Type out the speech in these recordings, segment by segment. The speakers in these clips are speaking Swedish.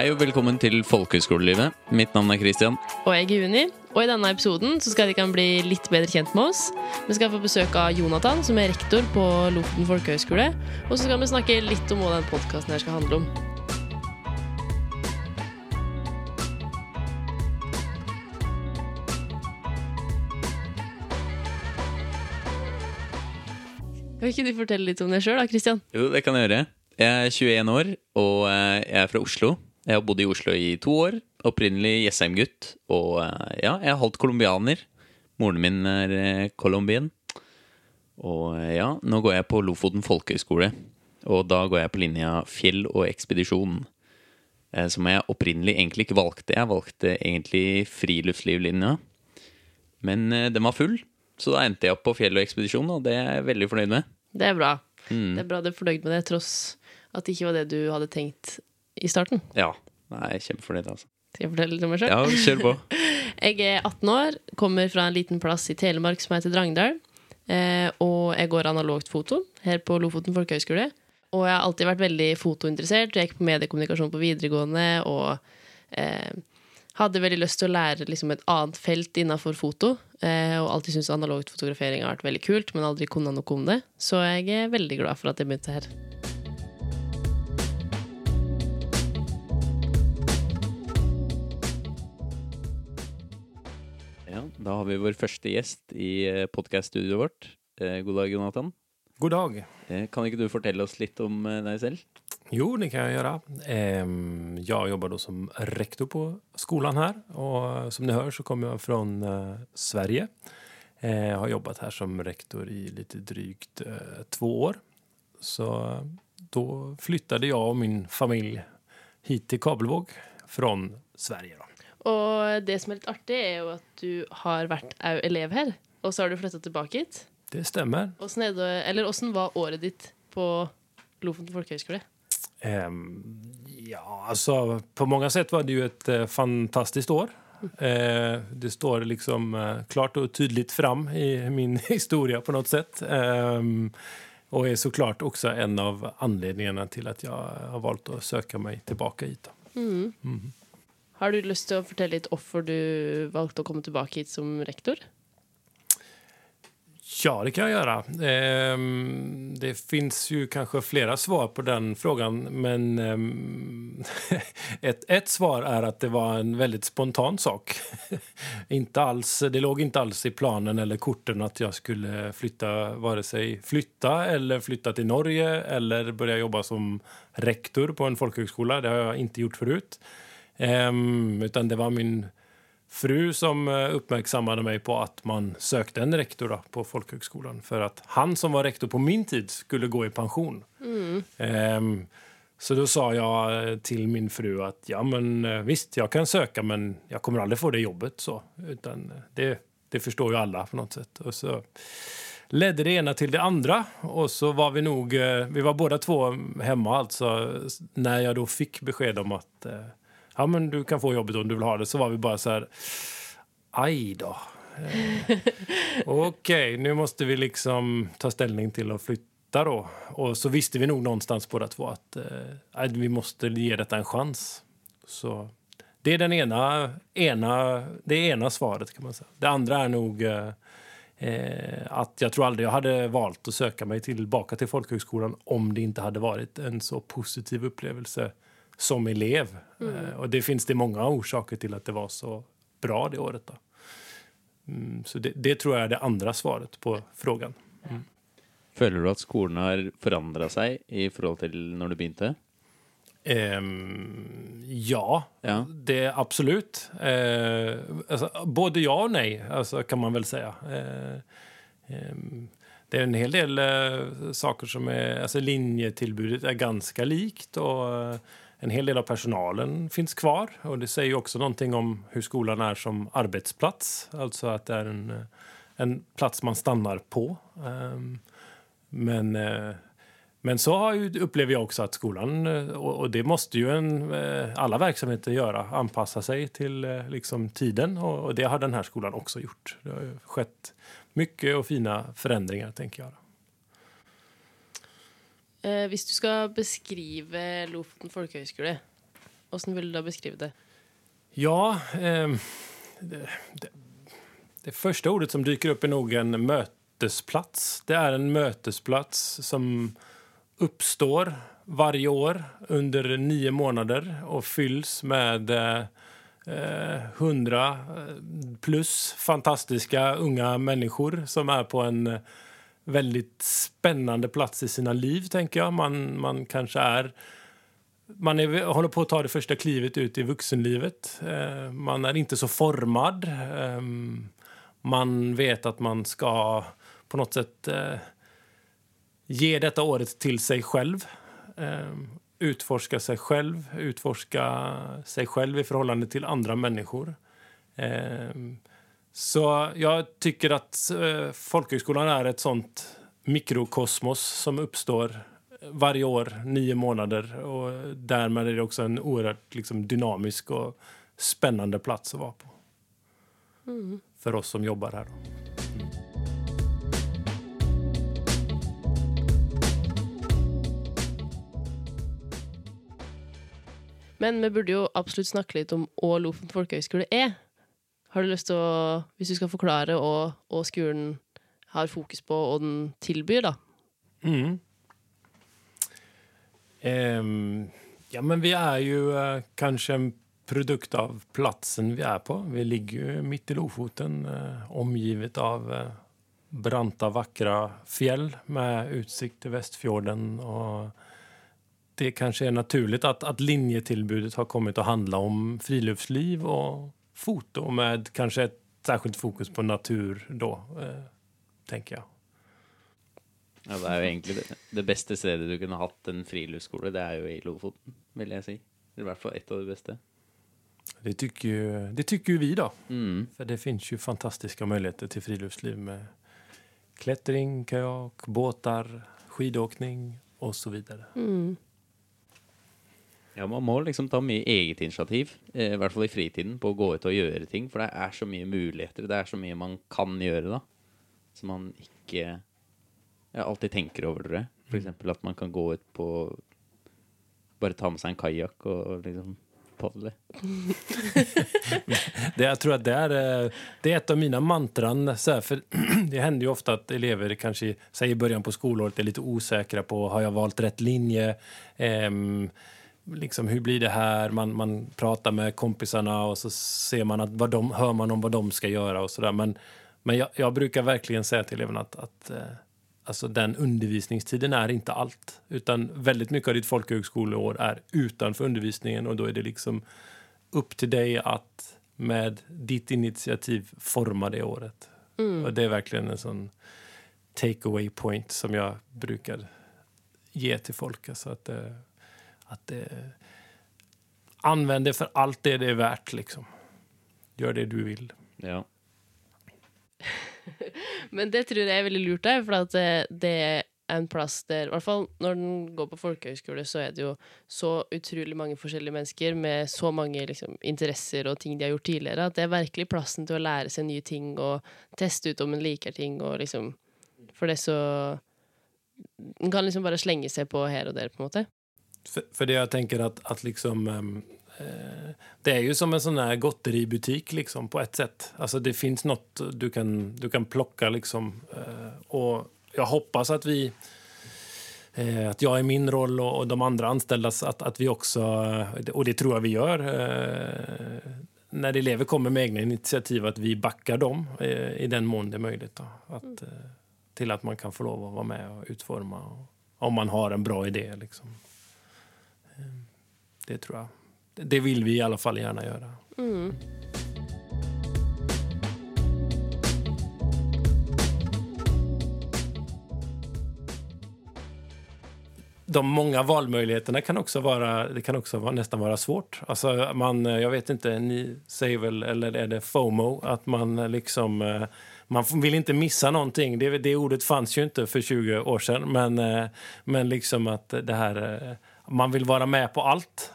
Hei og velkommen til Folkehøgskolelivet. Mitt navn er Christian. Og jeg er Uni. Og i denne episoden så skal dere bli litt bedre kjent med oss. Vi skal få besøk av Jonathan, som er rektor på Lofoten folkehøgskole. Og så skal vi snakke litt om hva den podkasten her skal handle om. Kan ikke du fortelle litt om deg sjøl, da, Christian? Jo, det kan jeg gjøre. Jeg er 21 år, og eh, jeg er fra Oslo. Jeg har bodd i Oslo i to år. Opprinnelig Jessheim-gutt. Og eh, ja, jeg er halvt colombianer. Moren min er eh, colombian. Og eh, ja, nå går jeg på Lofoten folkehøgskole. Og da går jeg på linja fjell og ekspedisjon. Som jeg opprinnelig egentlig ikke valgte. Jeg valgte egentlig friluftslivlinja. Men den var full, så da endte jeg opp på fjell og ekspedisjon, og det er jeg veldig fornøyd med. Det er bra. Mm. Det er bra du er fornøyd med det, tross at det ikke var det du hadde tenkt i starten. Ja. Nei, kjempefornøyd, altså. Skal jeg fortelle litt om meg sjøl? Ja, kjør på. Jeg er 18 år, kommer fra en liten plass i Telemark som heter Drangdal. Eh, og jeg går analogt foto her på Lofoten folkehøgskole. Og jeg har alltid vært veldig fotointeressert. Jeg gikk på mediekommunikasjon på videregående og eh, hadde veldig lyst til å lære liksom, et annet felt innenfor foto. Eh, og alltid syntes analogt fotografering har vært veldig kult, men aldri kunne noe om det. Så jeg er veldig glad for at jeg begynte her. Da har vi vår første gjest i podkast-studioet vårt. Eh, God dag, Jonathan. God dag. Eh, Kan ikke du fortelle oss litt om eh, deg selv? Jo, det kan jag göra. Jag jobbar då som rektor på skolan här och som ni hör så kommer jag från eh, Sverige. Eh, Jag har jobbat här som rektor i lite drygt eh, två år. Så eh, då flyttade jag och min familj hit till Kabelvåg från Sverige. Og det som er litt artig, er jo at du har vært au elev her, og så har du flytta tilbake hit. Det stämmer. Åssen er det- eller åssen var året ditt på Lofoten folkehøgskole? Ehm, ja, alltså på många sätt var det ju ett eh, fantastiskt år. Eh, det står liksom eh, klart och tydligt fram i min historia på något sätt. Ehm, och är såklart också en av anledningarna till att jag har valt att söka mig tillbaka hit. då. Har du lyst til å fortelle litt hvorfor du valgte å komme tilbake hit som rektor? Ja, det kan jag göra. Ehm, det finns ju kanske flera svar på den frågan, men ehm, ett, ett svar är att det var en väldigt spontan sak. inte alls, det låg inte alls i planen eller korten att jag skulle flytta, vare sig flytta eller flytta till Norge eller börja jobba som rektor på en folkhögskola. Det har jag inte gjort förut. Ehm, utan det var min fru som eh, uppmärksammade mig på att man sökte en rektor då, på folkhögskolan för att han som var rektor på min tid skulle gå i pension. Ehm, så då sa jag eh, till min fru att ja, men eh, visst, jag kan söka men jag kommer aldrig få det jobbet. så. Utan det, det förstår ju alla på något sätt. Och så ledde det ena till det andra och så var vi nog, vi var båda två hemma alltså när jag då fick besked om att ja men du kan få jobbet om du vill ha det så var vi bara så här aj då. Eh, Okej, nu måste vi liksom ta ställning till att flytta då. Och så visste vi nog någonstans båda två att eh, vi måste ge detta en chans. Så det är den ena, ena, det ena svaret kan man säga. Det andra är nog eh, eh, att jag tror aldrig jag hade valt att söka mig tillbaka till folkhögskolan om det inte hade varit en så positiv upplevelse som elev. Eh, och det finns det många orsaker till att det var så bra det året. Då. Mm, så det, det tror jag är det andra svaret på frågan. Føler du at skolen har forandra seg i forhold til når du begynte? Ehm, ja, Ja. det absolut. Eh, alltså, både ja och nej, alltså, kan man väl säga. Eh, ehm, det är en hel del eh, saker som är... Alltså, linjetillbudet är ganska likt och en hel del av personalen finns kvar. Och Det säger också någonting om hur skolan är som arbetsplats. Alltså att det är en, eh, en plats man stannar på. Ehm, men eh, men så har upplever jag också att skolan, eh, och, det måste ju en, alla verksamheter göra, anpassa sig till liksom, tiden. Och, det har den här skolan också gjort. Det har skett mycket och fina förändringar, tänker jag. Eh, hvis du skal beskrive Lofoten folkehøgskole, åssen vil du da beskrive det? Ja, eh, det, det, det första ordet som dyker upp är nog en mötesplats. Det är en mötesplats som uppstår varje år under nio månader och fylls med eh, hundra eh, plus fantastiska unga människor som är på en väldigt spännande plats i sina liv, tänker jag. Man, man kanske är man är, håller på att ta det första klivet ut i vuxenlivet. Eh, man är inte så formad. Eh, man vet att man ska på något sätt eh, ge detta året till sig själv. Eh, utforska sig själv, utforska sig själv i förhållande till andra människor. Eh, så jag tycker att eh, folkhögskolan är ett sånt mikrokosmos som uppstår varje år, nio månader. Och därmed är det också en oerhört liksom, dynamisk och spännande plats att vara på. Mm. För oss som jobbar här. Men vi burde jo absolutt snakke litt om hva Lofoten folkehøgskole er. Har du lyst til å, Hvis du skal forklare hva skolen har fokus på, og den tilbyr, da? Mm. Um, ja, men vi är ju uh, eh, kanske en produkt av platsen vi är på. Vi ligger ju mitt i Lofoten, uh, omgivet av uh, branta, vackra fjäll med utsikt till Västfjorden. Och det kanske är naturligt att, att linjetillbudet har kommit att handla om friluftsliv och foto med kanske ett särskilt fokus på natur då, tänker jag. Ja, det er jo egentlig det, det beste stedet du kunne hatt en friluftsskole, det er jo i Lofoten, vil jeg si. I hvert fall ett av de bästa. Det tycker ju, det tycker ju vi då. Mm. För det finns ju fantastiska möjligheter till friluftsliv med klättring, kajak, båtar, skidåkning och så vidare. Mm. Ja, man må liksom ta mye eget initiativ, eh, i hvert fall i fritiden, på å gå ut og gjøre ting. For det er så mye muligheter, det er så mye man kan gjøre da, som man ikke jeg alltid tenker over det. For mm. eksempel at man kan gå ut på Bare ta med seg en kajakk og liksom padle. det, jag tror att det är, eh, det är ett av mina mantran. Så här, för det händer ju ofta att elever kanske säger i början på skolåret är lite osäkra på har jag valt rätt linje. Um, liksom, hur blir det här? Man, man pratar med kompisarna och så ser man att vad de, hör man om vad de ska göra och sådär. Men, men jag, jag, brukar verkligen säga till eleverna att, att uh, alltså den undervisningstiden är inte allt. Utan väldigt mycket av ditt folkhögskoleår är utanför undervisningen och då är det liksom upp till dig att med ditt initiativ forma det året. Mm. Och det är verkligen en sån take away point som jag brukar ge till folk. Alltså att, det, att det, använd det för allt det det är värt. Liksom. Gör det du vill. Ja. Men det tror jeg er veldig lurt der, for det, det, er en plass der I hvert fall når den går på folkehøyskole, så er det jo så utrolig mange forskjellige mennesker med så mange liksom, interesser og ting de har gjort tidligere, at det er virkelig plassen til å lære seg nye ting og teste ut om en liker ting og liksom For det er så En kan liksom bare slenge seg på her og der, på en måte. For, for det jeg tenker at, at liksom um Eh, det är ju som en sån här gotteributik liksom, på ett sätt. Alltså det finns något du kan, du kan plocka liksom. Eh, och jag hoppas att vi eh, att jag i min roll och de andra anställda, att, att vi också, och det tror jag vi gör, när elever kommer med egna initiativ, att vi backar dem i den mån det är möjligt. Då. Att, till att man kan få lov att vara med och utforma, om man har en bra idé. Liksom. Det tror jag det vill vi i alla fall gärna göra. Mm. de många valmöjligheterna kan också vara, det kan också vara, nästan vara svårt. Alltså man, jag vet inte, ni säger väl, eller är det FOMO, att man liksom, eh, man vill inte missa någonting. Det, det ordet fanns ju inte för 20 år sedan, men, eh, men liksom att det här, eh, man vill vara med på allt.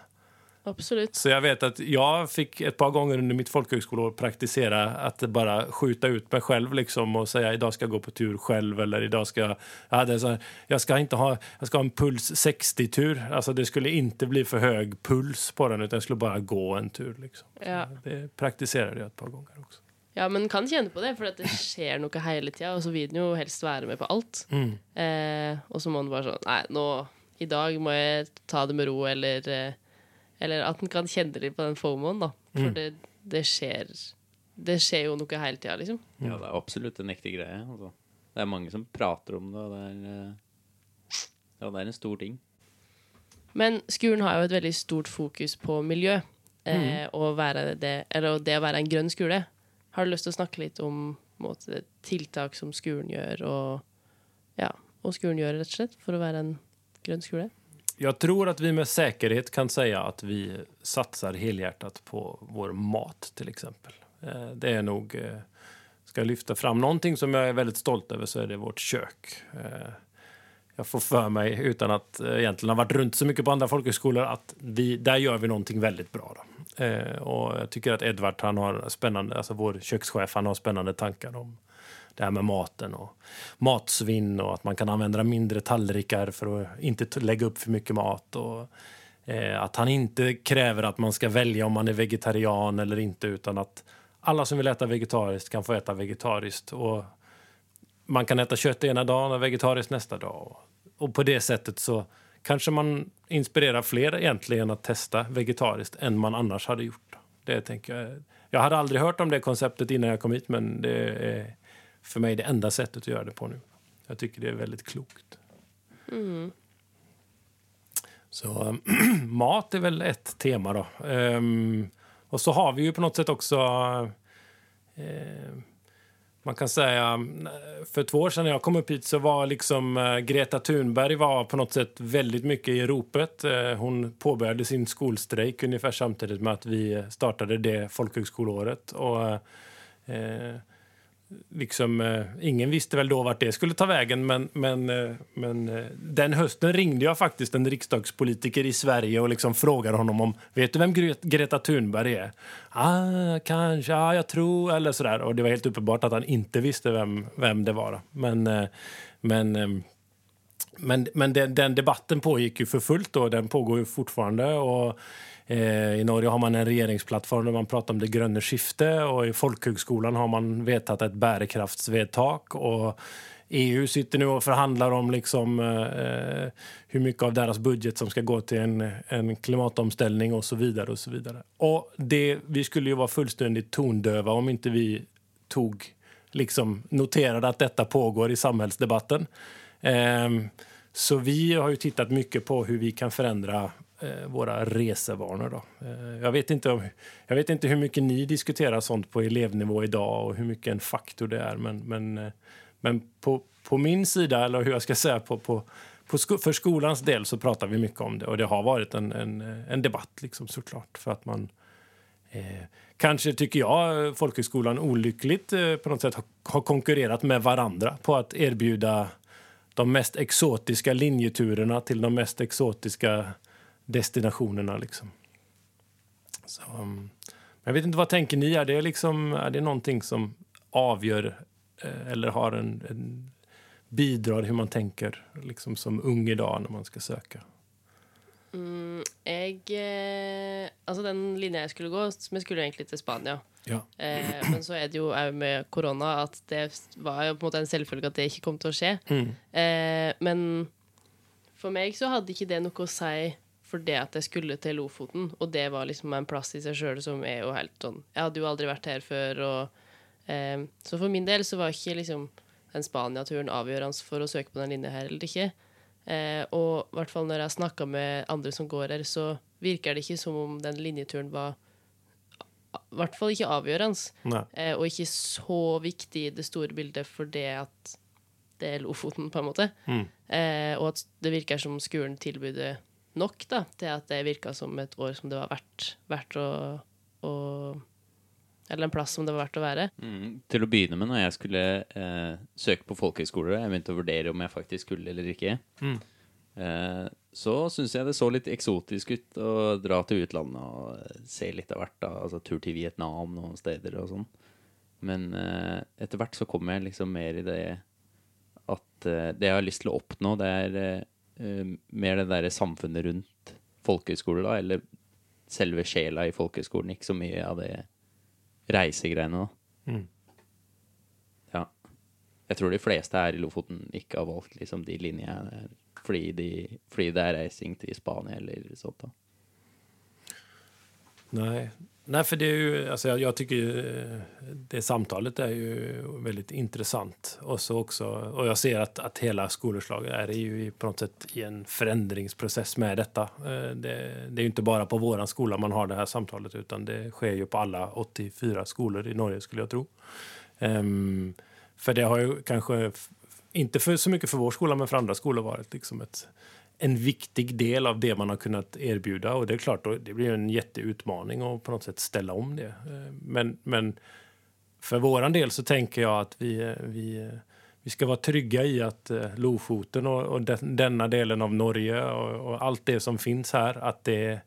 Absolutt. Så jag vet att jag fick ett par gånger under mitt folkhögskoleår praktisera att bara skjuta ut mig själv liksom och säga idag ska jag gå på tur själv eller idag ska jag, jag, hade så här, jag ska inte ha, jag ska ha en puls 60-tur. Alltså det skulle inte bli för hög puls på den utan jag skulle bara gå en tur liksom. Ja. Det praktiserade jag ett par gånger också. ja, men kan kjenne på det, for det skjer noe hele tida, og så vil den jo helst være med på alt. Eh, og så må den bare sånn Nei, nå I dag må jeg ta det med ro, eller eh, Eller at den kan kjenne litt på den fomoen, da. For det, det skjer Det skjer jo noe hele tida, liksom. Ja, det er absolutt en ekte greie. Altså. Det er mange som prater om det, og det er, eh, ja, det er en stor ting. Men skolen har jo et veldig stort fokus på miljø. Eh, og, være det, eller det å være en grønn skole. Har du lyst til å snakke litt om en måte, tiltak som skolen gjør, og, ja, og skolen gjør, rett og slett, for å være en grønn? Jag tror att vi med säkerhet kan säga att vi satsar helhjärtat på vår mat till exempel. Eh, det är nog, eh, ska jag lyfta fram någonting som jag är väldigt stolt över så är det vårt kök. Eh, jag får för mig, utan att egentligen ha varit runt så mycket på andra folkhögskolor, att vi, där gör vi någonting väldigt bra. Då. Och jag tycker att Edvard, han har spännande, alltså vår kökschef, han har spännande tankar om det här med maten och matsvinn och att man kan använda mindre tallrikar för att inte lägga upp för mycket mat. Och, eh, att han inte kräver att man ska välja om man är vegetarian eller inte utan att alla som vill äta vegetariskt kan få äta vegetariskt. Och man kan äta kött ena dagen och vegetariskt nästa dag. Och, och på det sättet så kanske man inspirerar fler egentligen att testa vegetariskt än man annars hade gjort. Det tänker jag. Jag hade aldrig hört om det konceptet innan jag kom hit men det är för mig det enda sättet att göra det på nu. Jag tycker det är väldigt klokt. Så mat är väl ett tema då. Ehm, och så har vi ju på något sätt också eh, man kan säga, för två år sedan när jag kom upp hit så var liksom eh, Greta Thunberg var på något sätt väldigt mycket i ropet. Eh, Hon påbörjade sin skolstrejk ungefär samtidigt med att vi startade det folkhögskoleåret. Och, eh, liksom, eh, ingen visste väl då vart det skulle ta vägen men, men, eh, men eh, den hösten ringde jag faktiskt en riksdagspolitiker i Sverige och liksom frågade honom om vet du vem Gre- Greta Thunberg är? Ah, kanske, ah, jag tror, eller sådär. Och det var helt uppenbart att han inte visste vem, vem det var. Då. Men, eh, men, eh, men, men den, den debatten pågick ju för fullt då. Den pågår ju fortfarande. Och, Eh, I Norge har man en regeringsplattform där man pratar om det gröna skiftet och i folkhögskolan har man vetat ett bärkraftsvedtak. Och EU sitter nu och förhandlar om liksom, eh, hur mycket av deras budget som ska gå till en, en klimatomställning och så vidare. och så vidare. Och det, vi skulle ju vara fullständigt tondöva om inte vi tog, liksom, noterade att detta pågår i samhällsdebatten. Eh, så vi har ju tittat mycket på hur vi kan förändra Eh, våra resevanor. Då. Eh, jag, vet inte om, jag vet inte hur mycket ni diskuterar sånt på elevnivå idag och hur mycket en faktor det är. Men, men, eh, men på, på min sida, eller hur jag ska säga, på, på, på sko för skolans del så pratar vi mycket om det. Och det har varit en, en, en debatt liksom, såklart. För att man eh, kanske, tycker jag, folkhögskolan olyckligt eh, på något sätt har, har konkurrerat med varandra på att erbjuda de mest exotiska linjeturerna till de mest exotiska destinationerna. Liksom. Så, um, jag vet inte, vad tänker ni? Är det, liksom, är det någonting som avgör eh, eller har en, en bidrar hur man tänker liksom, som ung idag när man ska söka? Jeg eh, Altså, den linja jeg skulle gå, som jeg skulle egentlig til Spania. Ja. Eh, men så er det òg med korona at det var jo på en måte en selvfølge at det ikke kom til å skje. Eh, men for meg så hadde ikke det noe å si for det at jeg skulle til Lofoten, og det var liksom en plass i seg sjøl som er jo helt sånn Jeg hadde jo aldri vært her før, og eh, Så for min del så var ikke liksom den Spania-turen avgjørende for å søke på den linja her eller ikke. Eh, og i hvert fall når jeg snakka med andre som går her, så virker det ikke som om den linjeturen var i hvert fall ikke avgjørende. Eh, og ikke så viktig i det store bildet for det at det er Lofoten, på en måte. Eh, og at det virker som skolen tilbyr nok da, til at det virka som et år som det var verdt, verdt å, å Eller en plass som det var verdt å være. Mm. Til å begynne med, når jeg skulle eh, søke på folkehøyskoler, jeg begynte å vurdere om jeg faktisk skulle eller ikke, eh, så syns jeg det så litt eksotisk ut å dra til utlandet og se litt av hvert. da, altså Tur til Vietnam noen steder og sånn. Men eh, etter hvert så kommer jeg liksom mer i det at eh, det jeg har lyst til å oppnå, det er eh, mer det derre samfunnet rundt folkehøyskole, da, eller selve sjela i folkehøyskolen. Ikke så mye av det reisegreiene, da. Mm. Ja. Jeg tror de fleste her i Lofoten ikke har valgt liksom de linjene der fordi, de, fordi det er reising til Spania eller sånt. da. Nej. Nej, för det är ju, alltså jag, jag tycker ju, eh, det samtalet är ju väldigt intressant. Och, så också, och jag ser att, att hela skolförslaget är ju i- på något sätt i en förändringsprocess med detta. Eh, det, det är ju inte bara på våran skola man har det här samtalet utan det sker ju på alla 84 skolor i Norge skulle jag tro. Um, för det har ju kanske, inte för, så mycket för vår skola men för andra skolor varit liksom ett, en viktig del av det man har kunnat erbjuda. Och det är klart, det blir en jätteutmaning att på något sätt ställa om det. Eh, men, men för våran del så tänker jag att vi, eh, vi, eh, vi ska vara trygga i att Lofoten och, och den, denna delen av Norge och, och allt det som finns här, att det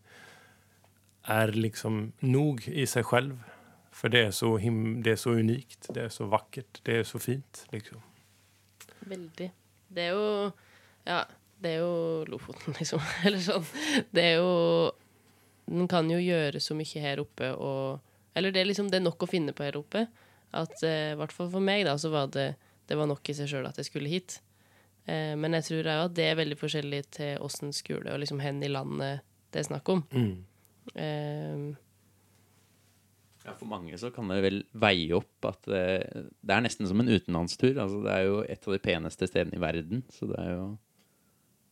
är liksom nog i sig själv. För det är så, him, det är så unikt, det är så vackert, det är så fint. Liksom. Veldig. Det er jo Ja, det er jo Lofoten, liksom. Eller sånn. Det er jo Man kan jo gjøre så mye her oppe og Eller det er liksom det er nok å finne på her oppe. At eh, I hvert fall for meg, da, så var det Det var nok i seg sjøl at jeg skulle hit. Eh, men jeg tror òg at det er veldig forskjellig til åssen skole og liksom hen i landet det er snakk om. Mm. Eh, Ja, For mange så kan det vel veie opp at det, det er nesten som en utenlandstur. Altså, det er jo et av de peneste stedene i verden. Så det er jo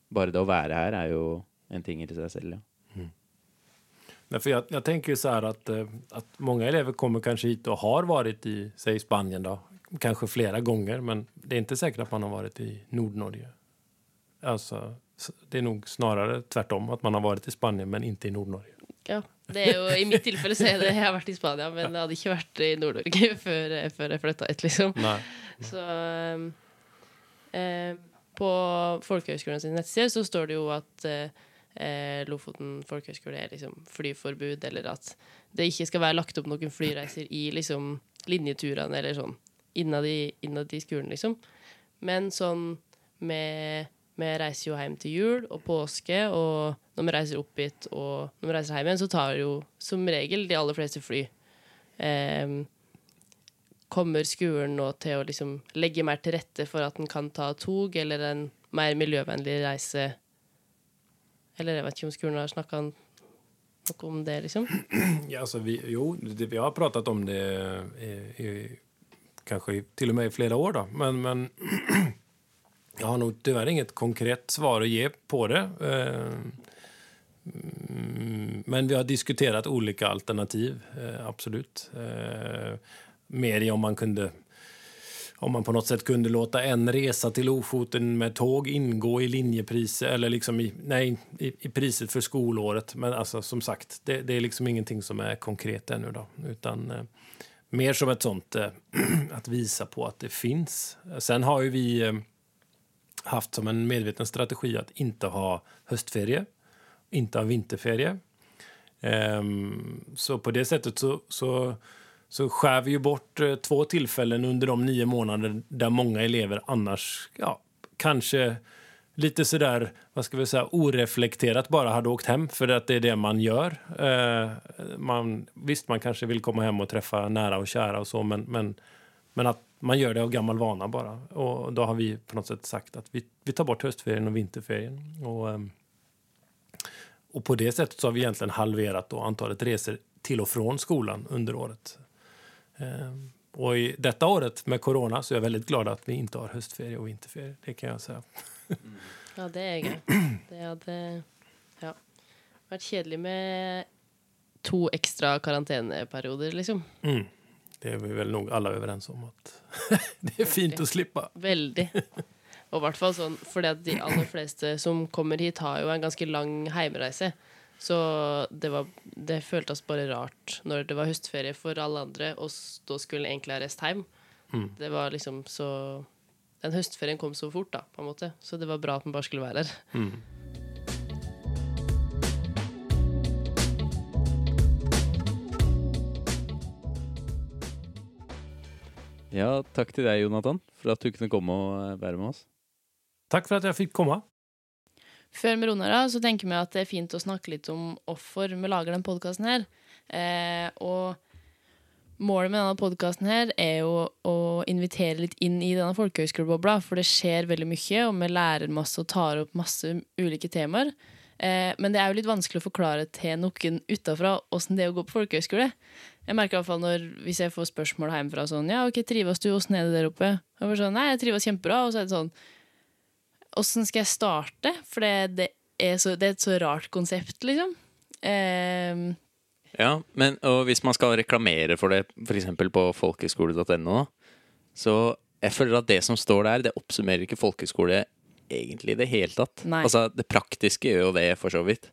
Bare det å være her er jo en ting i seg selv, ja. Nej, för jag, jag tänker ju så här att, eh, att många elever kommer kanske hit och har varit i, säg Spanien då, kanske flera gånger, men det är inte säkert att man har varit i Nordnorge. Alltså, det är nog snarare tvärtom, att man har varit i Spanien men inte i Nordnorge. Ja, det er jo, I mitt tilfelle så er det Jeg har vært i Spania, men jeg hadde ikke vært i Nord-Norge før, før jeg flytta hit, liksom. Nej. Så um, eh, på Folkehøgskolens sin nettside så står det jo at eh, eh, Lofoten folkehøgskole er liksom flyforbud, eller at det ikke skal være lagt opp noen flyreiser i liksom linjeturene eller sånn innad i, innad i skolen, liksom. Men sånn med Vi reiser jo hjem til jul og påske, og når vi reiser opp hit og når vi reiser hjem igjen, så tar jo som regel de aller fleste fly. Eh, kommer skolen nå til å liksom legge mer til rette for at en kan ta tog eller en mer miljøvennlig reise? Eller jeg vet ikke om skolen har snakka noe om det, liksom? Ja, alltså vi, jo, det, vi har pratat om det i, i, kanske till och med i flera år. Då. Men, men jag har nog tyvärr inget konkret svar att ge på det. Eh, mm, men vi har diskuterat olika alternativ, eh, absolut. Mer i om man kunde om man på något sätt kunde låta en resa till Lofoten med tåg ingå i linjepriset eller liksom i, nej, i, i priset för skolåret. Men alltså, som sagt, det, det är liksom ingenting som är konkret ännu. Då, utan eh, mer som ett sånt eh, att visa på att det finns. Sen har ju vi eh, haft som en medveten strategi att inte ha höstferie, inte ha vinterferie. Ehm, så på det sättet så, så, så skär vi ju bort eh, två tillfällen under de nio månader där många elever annars ja, kanske lite sådär, vad ska vi säga, oreflekterat bara hade åkt hem för att det är det man gör. Eh, man, visst, man kanske vill komma hem och träffa nära och kära och så, men, men, men att man gör det av gammal vana bara. Och då har vi på något sätt sagt att vi, vi tar bort höstferien och vinterferien. Och, eh, och på det sättet så har vi egentligen halverat då antalet resor till och från skolan under året. Ehm, Och i detta året med corona så är jag väldigt glad att vi inte har höstferie och vinterferie. Det kan jag säga. Ja, det er gøy. Det hadde ja, vært kjedelig med to ekstra karanteneperioder, liksom. Mm. Det är vi väl nog alla överens om att det är fint att slippa. Veldig. Og i hvert fall sånn, fordi at de aller fleste som kommer hit, har jo en ganske lang heimreise. Så det, var, det føltes bare rart når det var høstferie for alle andre, og da skulle egentlig jeg reist hjem. Mm. Det var liksom så Den høstferien kom så fort, da, på en måte. Så det var bra at man bare skulle være her. Mm. Ja, takk til deg, Jonathan, for at du kunne komme og være med oss. Takk for at jeg fikk komme. Før vi runder av, så tenker vi at det er fint å snakke litt om hvorfor vi lager denne podkasten her. Eh, og målet med denne podkasten her er jo å invitere litt inn i denne folkehøyskolebobla, for det skjer veldig mye, og vi lærer masse og tar opp masse ulike temaer. Eh, men det er jo litt vanskelig å forklare til noen utafra åssen det er å gå på folkehøyskole. Jeg merker i hvert fall når, Hvis jeg får spørsmål hjemmefra sånn Ja, ok, trives du? Åssen er det der oppe? Og jeg sånn, Nei, jeg trives kjempebra. Og så er det sånn Åssen skal jeg starte? For det, det, er så, det er et så rart konsept, liksom. Eh, Ja, men hvis man skal reklamere for det f.eks. på folkeskole.no, så jeg føler at det som står der, det oppsummerer ikke folkeskole egentlig i det hele tatt. Nei. Altså, det praktiske gjør jo det, for så vidt.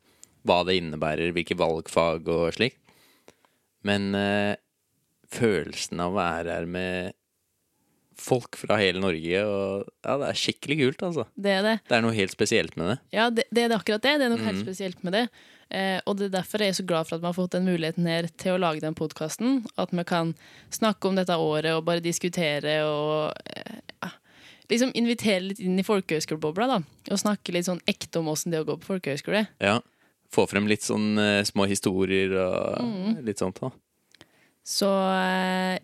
Hva det innebærer, hvilke valgfag og slikt. Men eh, følelsen av å være her med folk fra hele Norge, og ja, det er skikkelig kult, altså. det er det. Det er noe helt spesielt med det. Ja, det, det er akkurat det. Det er noe helt Mhm. spesielt med det. Eh, og det er derfor jeg er så glad for at vi har fått den muligheten her til å lage den podkasten. At vi kan snakke om dette året og bare diskutere og eh, liksom invitere litt inn i folkehøyskolebobla. da. Og snakke litt sånn ekte om åssen det er å gå på folkehøyskole. Ja. Få frem litt sånn eh, små historier og Mhm. litt sånt. da. Så eh,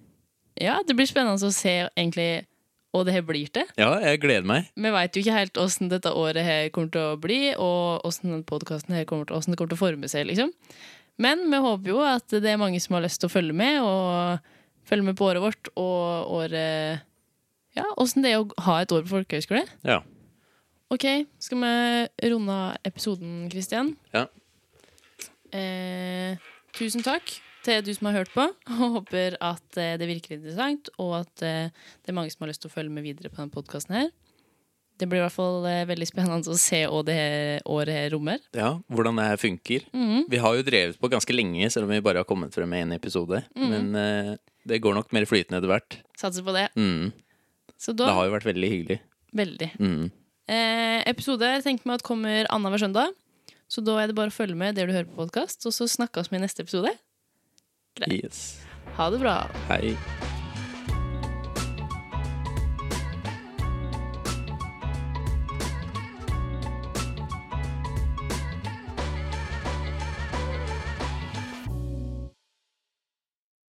ja, det blir spennende å se egentlig hva det her blir til. Ja, jeg gleder meg. Vi veit jo ikke helt åssen dette året her kommer til å bli, og åssen den podkasten kommer til, kommer til å forme seg, liksom. Men vi håper jo at det er mange som har lyst til å følge med, og følge med på året vårt, og året Ja, åssen det er å ha et år på folkehøyskole. Ja. Ok, skal vi runde av episoden, Kristian? Ja. Eh, tusen takk til du som har hørt på. Og håper at eh, det virker interessant, og at eh, det er mange som har lyst til å følge med videre på denne podkasten her. Det blir i hvert fall eh, veldig spennende å se hva det her året her rommer. ja, hvordan det her funker. Mhm. Vi har jo drevet på ganske lenge, selv om vi bare har kommet frem med én episode. Mhm. Men eh, det går nok mer flytende etter hvert. Satser på det. Mm. Så Det da har jo vært veldig hyggelig. Veldig. Mm. Eh, episode tenker vi at kommer annenhver søndag. Så da er det bare å følge med der du hører på podkast, og så snakkes vi i neste episode. Greit. Yes. Ha det bra. Hei.